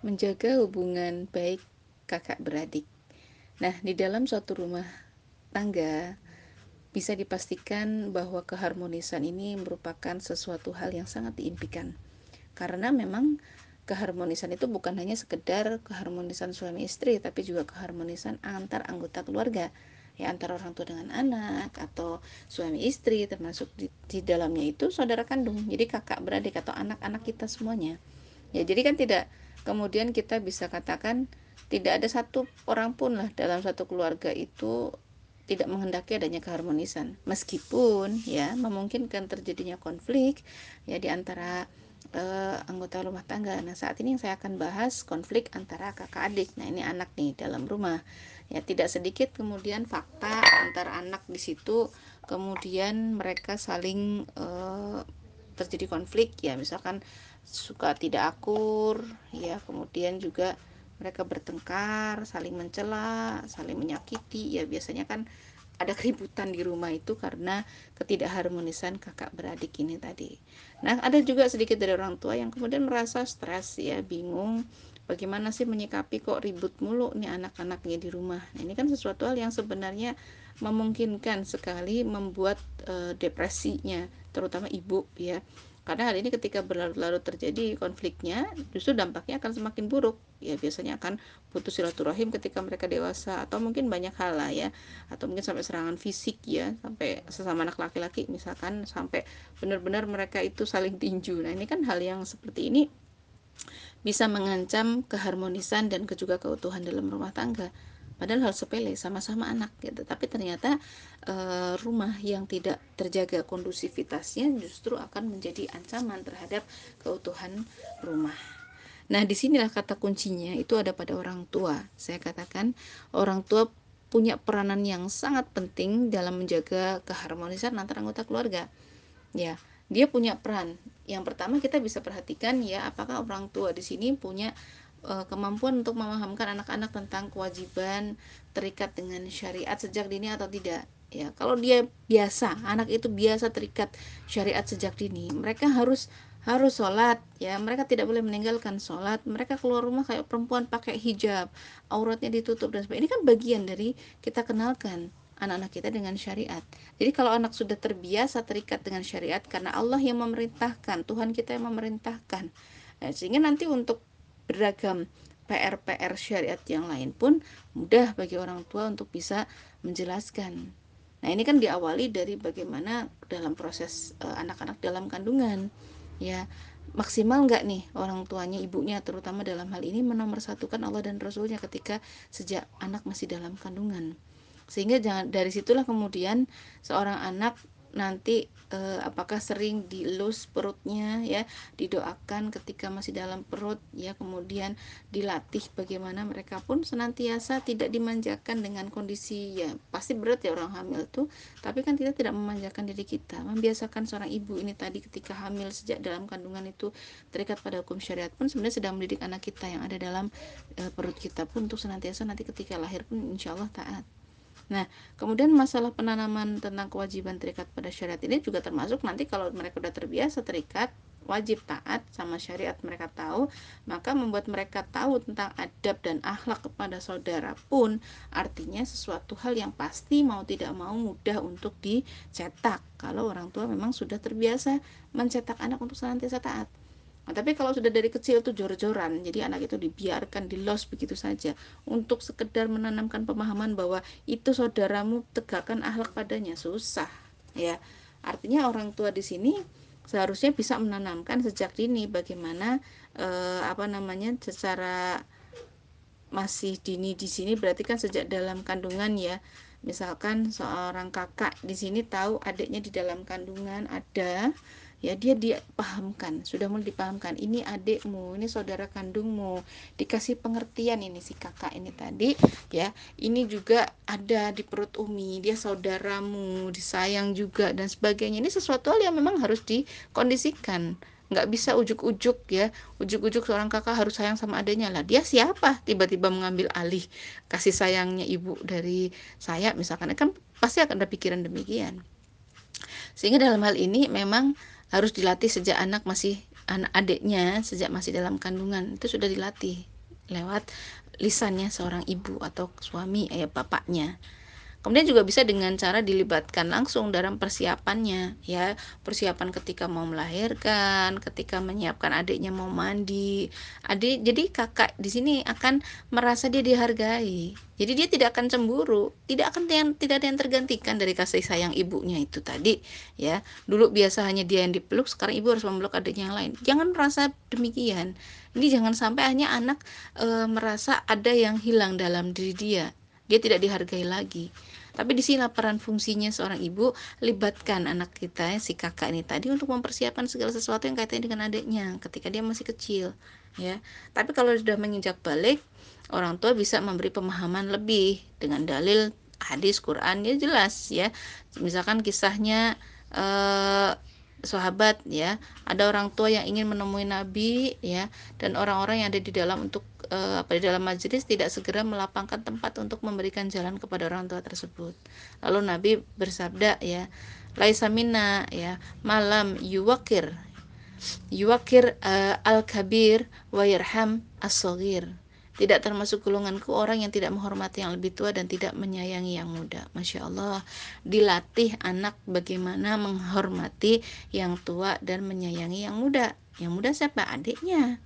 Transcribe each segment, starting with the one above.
menjaga hubungan baik kakak beradik. Nah, di dalam suatu rumah tangga bisa dipastikan bahwa keharmonisan ini merupakan sesuatu hal yang sangat diimpikan. Karena memang keharmonisan itu bukan hanya sekedar keharmonisan suami istri, tapi juga keharmonisan antar anggota keluarga ya antara orang tua dengan anak atau suami istri termasuk di, di dalamnya itu saudara kandung jadi kakak beradik atau anak-anak kita semuanya ya jadi kan tidak kemudian kita bisa katakan tidak ada satu orang pun lah dalam satu keluarga itu tidak menghendaki adanya keharmonisan meskipun ya memungkinkan terjadinya konflik ya di antara uh, anggota rumah tangga. Nah, saat ini yang saya akan bahas konflik antara kakak adik. Nah, ini anak nih dalam rumah. Ya, tidak sedikit kemudian fakta antara anak di situ kemudian mereka saling uh, terjadi konflik ya, misalkan suka tidak akur ya kemudian juga mereka bertengkar saling mencela saling menyakiti ya biasanya kan ada keributan di rumah itu karena ketidakharmonisan kakak beradik ini tadi. Nah ada juga sedikit dari orang tua yang kemudian merasa stres ya bingung bagaimana sih menyikapi kok ribut mulu nih anak-anaknya di rumah. Nah, ini kan sesuatu hal yang sebenarnya memungkinkan sekali membuat e, depresinya terutama ibu ya. Karena hal ini ketika berlarut-larut terjadi konfliknya justru dampaknya akan semakin buruk. Ya biasanya akan putus silaturahim ketika mereka dewasa atau mungkin banyak hal lah ya. Atau mungkin sampai serangan fisik ya. Sampai sesama anak laki-laki misalkan sampai benar-benar mereka itu saling tinju. Nah ini kan hal yang seperti ini bisa mengancam keharmonisan dan juga keutuhan dalam rumah tangga padahal hal sepele sama-sama anak gitu. Tapi ternyata e, rumah yang tidak terjaga kondusivitasnya justru akan menjadi ancaman terhadap keutuhan rumah. Nah di sinilah kata kuncinya itu ada pada orang tua. Saya katakan orang tua punya peranan yang sangat penting dalam menjaga keharmonisan antar anggota keluarga. Ya dia punya peran. Yang pertama kita bisa perhatikan ya apakah orang tua di sini punya uh, kemampuan untuk memahamkan anak-anak tentang kewajiban terikat dengan syariat sejak dini atau tidak. Ya kalau dia biasa anak itu biasa terikat syariat sejak dini mereka harus harus sholat. Ya mereka tidak boleh meninggalkan sholat. Mereka keluar rumah kayak perempuan pakai hijab auratnya ditutup dan sebagainya. Ini kan bagian dari kita kenalkan anak-anak kita dengan syariat. Jadi kalau anak sudah terbiasa terikat dengan syariat karena Allah yang memerintahkan Tuhan kita yang memerintahkan. Nah, sehingga nanti untuk beragam PR-PR syariat yang lain pun mudah bagi orang tua untuk bisa menjelaskan. Nah, ini kan diawali dari bagaimana dalam proses eh, anak-anak uh, dalam kandungan. Ya, maksimal nggak nih orang tuanya, ibunya terutama dalam hal ini menomorsatukan Allah dan Rasulnya ketika sejak anak masih dalam kandungan. Sehingga jangan dari situlah kemudian seorang anak nanti eh, apakah sering dilus perutnya ya didoakan ketika masih dalam perut ya kemudian dilatih bagaimana mereka pun senantiasa tidak dimanjakan dengan kondisi ya pasti berat ya orang hamil tuh tapi kan kita tidak memanjakan diri kita. Membiasakan seorang ibu ini tadi ketika hamil sejak dalam kandungan itu terikat pada hukum syariat pun sebenarnya sedang mendidik anak kita yang ada dalam eh, perut kita pun untuk senantiasa nanti ketika lahir pun insya Allah taat Nah, kemudian masalah penanaman tentang kewajiban terikat pada syariat ini juga termasuk nanti kalau mereka sudah terbiasa terikat wajib taat sama syariat mereka tahu, maka membuat mereka tahu tentang adab dan akhlak kepada saudara pun artinya sesuatu hal yang pasti mau tidak mau mudah untuk dicetak kalau orang tua memang sudah terbiasa mencetak anak untuk senantiasa taat. Nah, tapi kalau sudah dari kecil tuh jor-joran, jadi anak itu dibiarkan di los begitu saja untuk sekedar menanamkan pemahaman bahwa itu saudaramu tegakkan akhlak padanya susah, ya. Artinya orang tua di sini seharusnya bisa menanamkan sejak dini bagaimana eh, apa namanya secara masih dini di sini berarti kan sejak dalam kandungan ya misalkan seorang kakak di sini tahu adiknya di dalam kandungan ada ya dia dipahamkan sudah mulai dipahamkan ini adikmu ini saudara kandungmu dikasih pengertian ini si kakak ini tadi ya. Ini juga ada di perut umi dia saudaramu disayang juga dan sebagainya. Ini sesuatu hal yang memang harus dikondisikan. Nggak bisa ujuk-ujuk ya. Ujuk-ujuk seorang kakak harus sayang sama adanya lah dia siapa? Tiba-tiba mengambil alih kasih sayangnya ibu dari saya misalkan. Kan pasti akan ada pikiran demikian. Sehingga dalam hal ini memang harus dilatih sejak anak masih anak adiknya sejak masih dalam kandungan. Itu sudah dilatih lewat lisannya seorang ibu atau suami ayah bapaknya Kemudian juga bisa dengan cara dilibatkan langsung dalam persiapannya, ya. Persiapan ketika mau melahirkan, ketika menyiapkan adiknya mau mandi, adik jadi kakak di sini akan merasa dia dihargai, jadi dia tidak akan cemburu, tidak akan yang tidak ada yang tergantikan dari kasih sayang ibunya itu tadi, ya. Dulu biasa hanya dia yang dipeluk, sekarang ibu harus memeluk adiknya yang lain, jangan merasa demikian, ini jangan sampai hanya anak e, merasa ada yang hilang dalam diri dia, dia tidak dihargai lagi tapi di sini peran fungsinya seorang ibu libatkan anak kita si kakak ini tadi untuk mempersiapkan segala sesuatu yang kaitannya dengan adiknya ketika dia masih kecil ya. Tapi kalau sudah menginjak balik orang tua bisa memberi pemahaman lebih dengan dalil hadis Quran ya jelas ya. Misalkan kisahnya eh, sahabat ya. Ada orang tua yang ingin menemui Nabi ya. Dan orang-orang yang ada di dalam untuk uh, apa di dalam majelis tidak segera melapangkan tempat untuk memberikan jalan kepada orang tua tersebut. Lalu Nabi bersabda ya laisa minna ya malam yuwakir yuwakir uh, al kabir wa yarham as tidak termasuk golonganku orang yang tidak menghormati yang lebih tua dan tidak menyayangi yang muda. Masya Allah, dilatih anak bagaimana menghormati yang tua dan menyayangi yang muda. Yang muda siapa? Adiknya.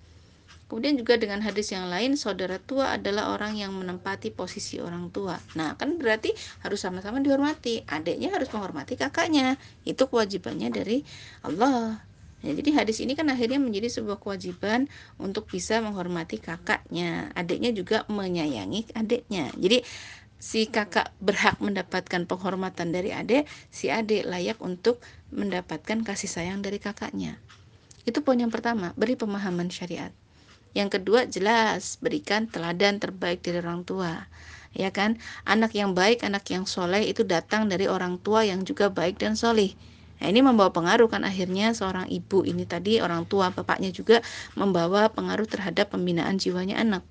Kemudian juga dengan hadis yang lain, saudara tua adalah orang yang menempati posisi orang tua. Nah, kan berarti harus sama-sama dihormati. Adiknya harus menghormati kakaknya. Itu kewajibannya dari Allah. Ya, jadi hadis ini kan akhirnya menjadi sebuah kewajiban untuk bisa menghormati kakaknya. Adiknya juga menyayangi adiknya. Jadi si kakak berhak mendapatkan penghormatan dari adik, si adik layak untuk mendapatkan kasih sayang dari kakaknya. Itu poin yang pertama, beri pemahaman syariat. Yang kedua, jelas berikan teladan terbaik dari orang tua. Ya kan? Anak yang baik, anak yang soleh itu datang dari orang tua yang juga baik dan soleh Nah, ini membawa pengaruh kan akhirnya seorang ibu ini tadi orang tua bapaknya juga membawa pengaruh terhadap pembinaan jiwanya anak.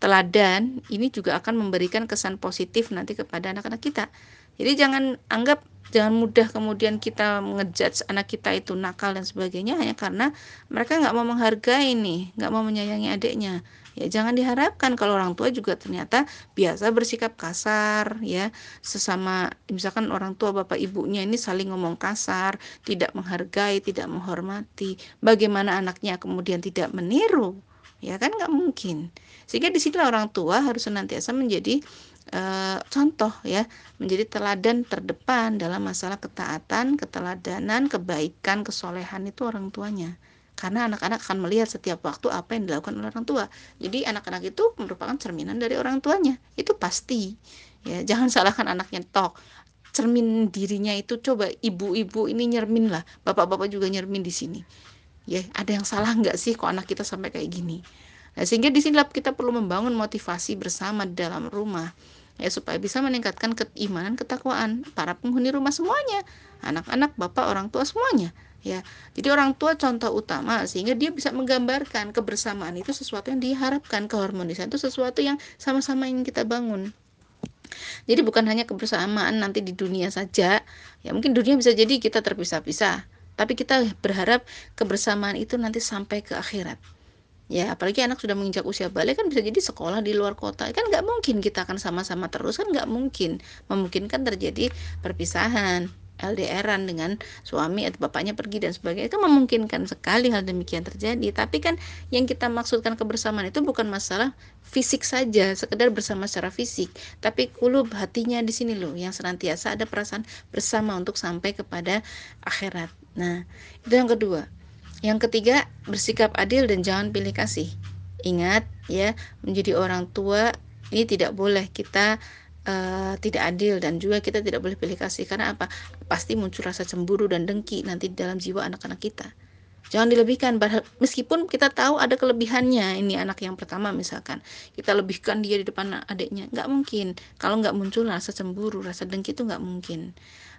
Teladan ini juga akan memberikan kesan positif nanti kepada anak-anak kita. Jadi jangan anggap jangan mudah kemudian kita mengejudge anak kita itu nakal dan sebagainya hanya karena mereka nggak mau menghargai nih, nggak mau menyayangi adiknya ya jangan diharapkan kalau orang tua juga ternyata biasa bersikap kasar ya. Sesama misalkan orang tua bapak ibunya ini saling ngomong kasar tidak menghargai tidak menghormati bagaimana anaknya kemudian tidak meniru ya kan nggak mungkin. Sehingga di sini orang tua harus senantiasa menjadi e, contoh ya. Menjadi teladan terdepan dalam masalah ketaatan keteladanan kebaikan kesolehan itu orang tuanya karena anak-anak akan melihat setiap waktu apa yang dilakukan oleh orang tua. Jadi anak-anak itu merupakan cerminan dari orang tuanya. Itu pasti. Ya, jangan salahkan anaknya tok. Cermin dirinya itu coba ibu-ibu ini nyermin lah, bapak-bapak juga nyermin di sini. Ya, ada yang salah nggak sih kok anak kita sampai kayak gini? Nah, sehingga di sini kita perlu membangun motivasi bersama dalam rumah ya supaya bisa meningkatkan keimanan ketakwaan para penghuni rumah semuanya. Anak-anak bapak orang tua semuanya. Ya jadi orang tua contoh utama sehingga dia bisa menggambarkan kebersamaan itu sesuatu yang diharapkan keharmonisan itu sesuatu yang sama-sama ingin kita bangun. Jadi bukan hanya kebersamaan nanti di dunia saja ya mungkin dunia bisa jadi kita terpisah-pisah tapi kita berharap kebersamaan itu nanti sampai ke akhirat ya apalagi anak sudah menginjak usia balik kan bisa jadi sekolah di luar kota. Kan nggak mungkin kita akan sama-sama terus kan nggak mungkin. Memungkinkan terjadi perpisahan LDRan dengan suami atau bapaknya pergi dan sebagainya. Itu memungkinkan sekali hal demikian terjadi. Tapi kan yang kita maksudkan kebersamaan itu bukan masalah fisik saja sekedar bersama secara fisik. Tapi kulub hatinya di sini loh yang senantiasa ada perasaan bersama untuk sampai kepada akhirat. Nah itu yang kedua yang ketiga bersikap adil dan jangan pilih kasih. Ingat ya menjadi orang tua ini tidak boleh kita uh, tidak adil dan juga kita tidak boleh pilih kasih. Karena apa? Pasti muncul rasa cemburu dan dengki nanti dalam jiwa anak-anak kita. Jangan dilebihkan meskipun kita tahu ada kelebihannya ini anak yang pertama misalkan kita lebihkan dia di depan adiknya nggak mungkin. Kalau nggak muncul rasa cemburu rasa dengki itu nggak mungkin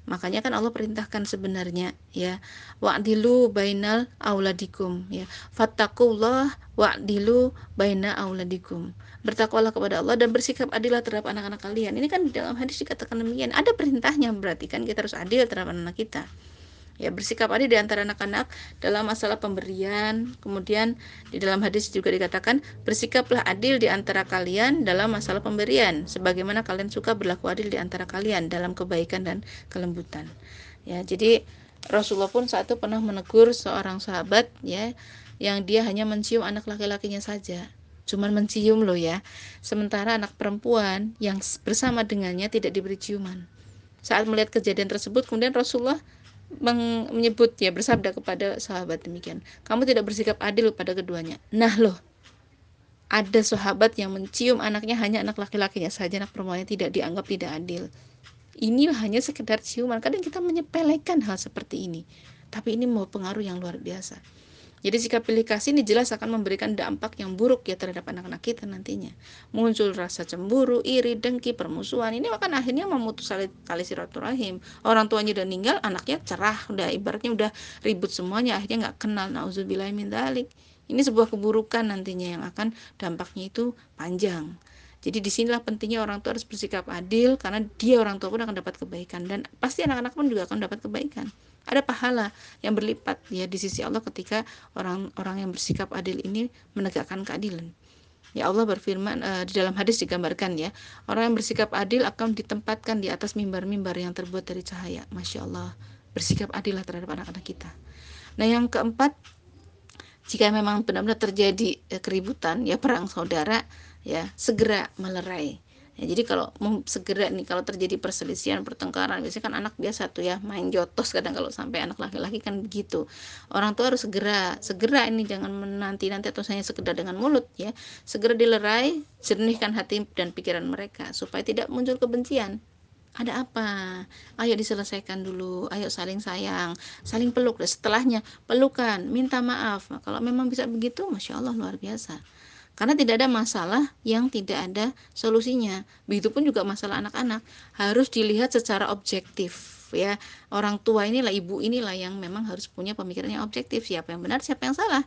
makanya kan Allah perintahkan sebenarnya ya. Wa'dilu bainal auladikum ya. Fattakullah wa'dilu baina auladikum. Bertakwalah kepada Allah dan bersikap adillah terhadap anak-anak kalian. Ini kan dalam hadis dikatakan demikian. Ada perintahnya berarti kan kita harus adil terhadap anak, -anak kita ya bersikap adil di antara anak-anak dalam masalah pemberian. Kemudian di dalam hadis juga dikatakan bersikaplah adil di antara kalian dalam masalah pemberian sebagaimana kalian suka berlaku adil di antara kalian dalam kebaikan dan kelembutan. Ya jadi Rasulullah pun saat itu pernah menegur seorang sahabat ya yang dia hanya mencium anak laki-lakinya saja. Cuman mencium loh ya. Sementara anak perempuan yang bersama dengannya tidak diberi ciuman. Saat melihat kejadian tersebut kemudian Rasulullah menyebut ya bersabda kepada sahabat demikian. Kamu tidak bersikap adil pada keduanya. Nah loh. Ada sahabat yang mencium anaknya hanya anak laki-lakinya saja anak perempuannya tidak dianggap tidak adil. Ini hanya sekedar ciuman. Kadang kita menyepelekan hal seperti ini. Tapi ini mau pengaruh yang luar biasa jadi sikap pilih kasih ini jelas akan memberikan dampak yang buruk ya terhadap anak-anak kita nantinya. Muncul rasa cemburu, iri, dengki, permusuhan. Ini akan akhirnya memutus tali silaturahim. Orang tuanya udah meninggal, anaknya cerah, udah ibaratnya udah ribut semuanya, akhirnya nggak kenal. Nauzubillah min dalik. Ini sebuah keburukan nantinya yang akan dampaknya itu panjang. Jadi di sinilah pentingnya orang tua harus bersikap adil karena dia orang tua pun akan dapat kebaikan dan pasti anak-anak pun juga akan dapat kebaikan ada pahala yang berlipat ya di sisi Allah ketika orang-orang yang bersikap adil ini menegakkan keadilan. Ya Allah berfirman uh, di dalam hadis digambarkan ya orang yang bersikap adil akan ditempatkan di atas mimbar-mimbar yang terbuat dari cahaya. Masya Allah bersikap adil lah terhadap anak-anak kita. Nah yang keempat jika memang benar-benar terjadi eh, keributan ya perang saudara ya segera melerai Ya, jadi kalau mau segera nih kalau terjadi perselisihan pertengkaran biasanya kan anak biasa tuh ya main jotos kadang kalau sampai anak laki-laki kan begitu orang tua harus segera segera ini jangan menanti nanti atau hanya sekedar dengan mulut ya segera dilerai jernihkan hati dan pikiran mereka supaya tidak muncul kebencian ada apa? Ayo diselesaikan dulu. Ayo saling sayang, saling peluk. Dan setelahnya pelukan, minta maaf. Nah, kalau memang bisa begitu, masya Allah luar biasa karena tidak ada masalah yang tidak ada solusinya. Begitupun juga masalah anak-anak harus dilihat secara objektif ya. Orang tua inilah ibu inilah yang memang harus punya pemikiran yang objektif. Siapa yang benar, siapa yang salah.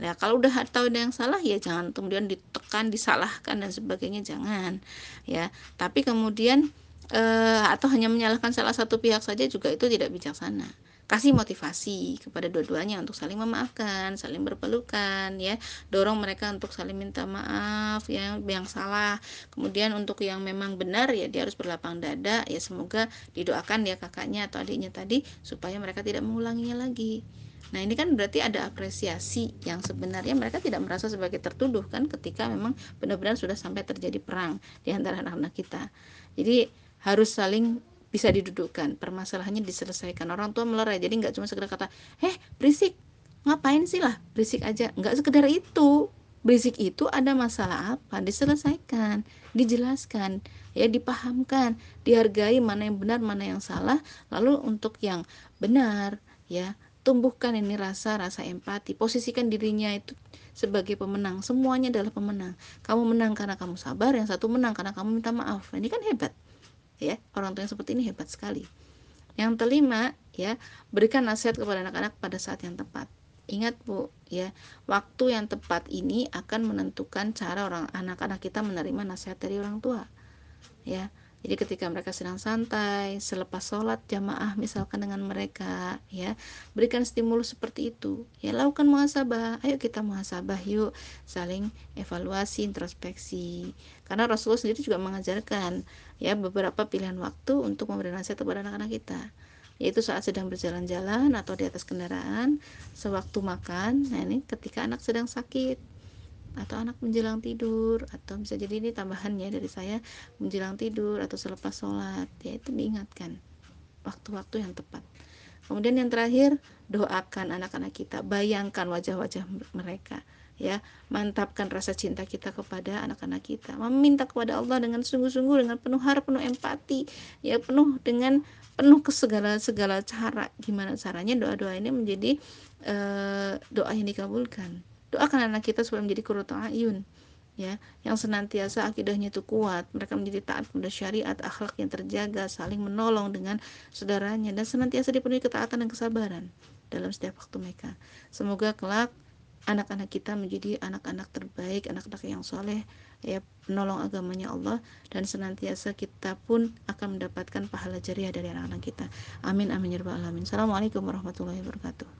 Nah, kalau udah tahu ada yang salah ya jangan kemudian ditekan, disalahkan dan sebagainya jangan ya. Tapi kemudian eh, atau hanya menyalahkan salah satu pihak saja juga itu tidak bijaksana kasih motivasi kepada dua-duanya untuk saling memaafkan, saling berpelukan ya. Dorong mereka untuk saling minta maaf ya yang salah. Kemudian untuk yang memang benar ya dia harus berlapang dada ya semoga didoakan ya kakaknya atau adiknya tadi supaya mereka tidak mengulanginya lagi. Nah ini kan berarti ada apresiasi yang sebenarnya mereka tidak merasa sebagai tertuduh kan ketika memang benar-benar sudah sampai terjadi perang di antara anak-anak kita. Jadi harus saling bisa didudukkan permasalahannya diselesaikan. Orang tua melerai jadi nggak cuma sekedar kata eh berisik ngapain sih lah berisik aja. Nggak sekedar itu berisik itu ada masalah apa? Diselesaikan dijelaskan ya dipahamkan dihargai mana yang benar mana yang salah. Lalu untuk yang benar ya tumbuhkan ini rasa rasa empati posisikan dirinya itu sebagai pemenang. Semuanya adalah pemenang. Kamu menang karena kamu sabar yang satu menang karena kamu minta maaf. Ini kan hebat ya orang tua yang seperti ini hebat sekali. Yang kelima ya berikan nasihat kepada anak-anak pada saat yang tepat. Ingat bu ya waktu yang tepat ini akan menentukan cara orang anak-anak kita menerima nasihat dari orang tua ya jadi ketika mereka sedang santai, selepas sholat jamaah misalkan dengan mereka, ya berikan stimulus seperti itu. Ya lakukan muhasabah. Ayo kita muhasabah yuk, saling evaluasi, introspeksi. Karena Rasulullah sendiri juga mengajarkan ya beberapa pilihan waktu untuk memberi nasihat kepada anak-anak kita yaitu saat sedang berjalan-jalan atau di atas kendaraan, sewaktu makan. Nah, ini ketika anak sedang sakit, atau anak menjelang tidur atau bisa jadi ini tambahan ya dari saya menjelang tidur atau selepas sholat ya itu diingatkan waktu-waktu yang tepat. Kemudian yang terakhir doakan anak-anak kita bayangkan wajah-wajah mereka ya. Mantapkan rasa cinta kita kepada anak-anak kita. Meminta kepada Allah dengan sungguh-sungguh dengan penuh harap penuh empati ya penuh dengan penuh ke segala segala cara. Gimana caranya doa-doa ini menjadi uh, doa yang dikabulkan doakan anak kita supaya menjadi kurut ayun ya yang senantiasa akidahnya itu kuat mereka menjadi taat pada syariat akhlak yang terjaga saling menolong dengan saudaranya dan senantiasa dipenuhi ketaatan dan kesabaran dalam setiap waktu mereka semoga kelak anak-anak kita menjadi anak-anak terbaik, anak-anak yang soleh, ya penolong agamanya Allah dan senantiasa kita pun akan mendapatkan pahala jariah dari anak-anak kita. Amin amin ya rabbal alamin. Assalamualaikum warahmatullahi wabarakatuh.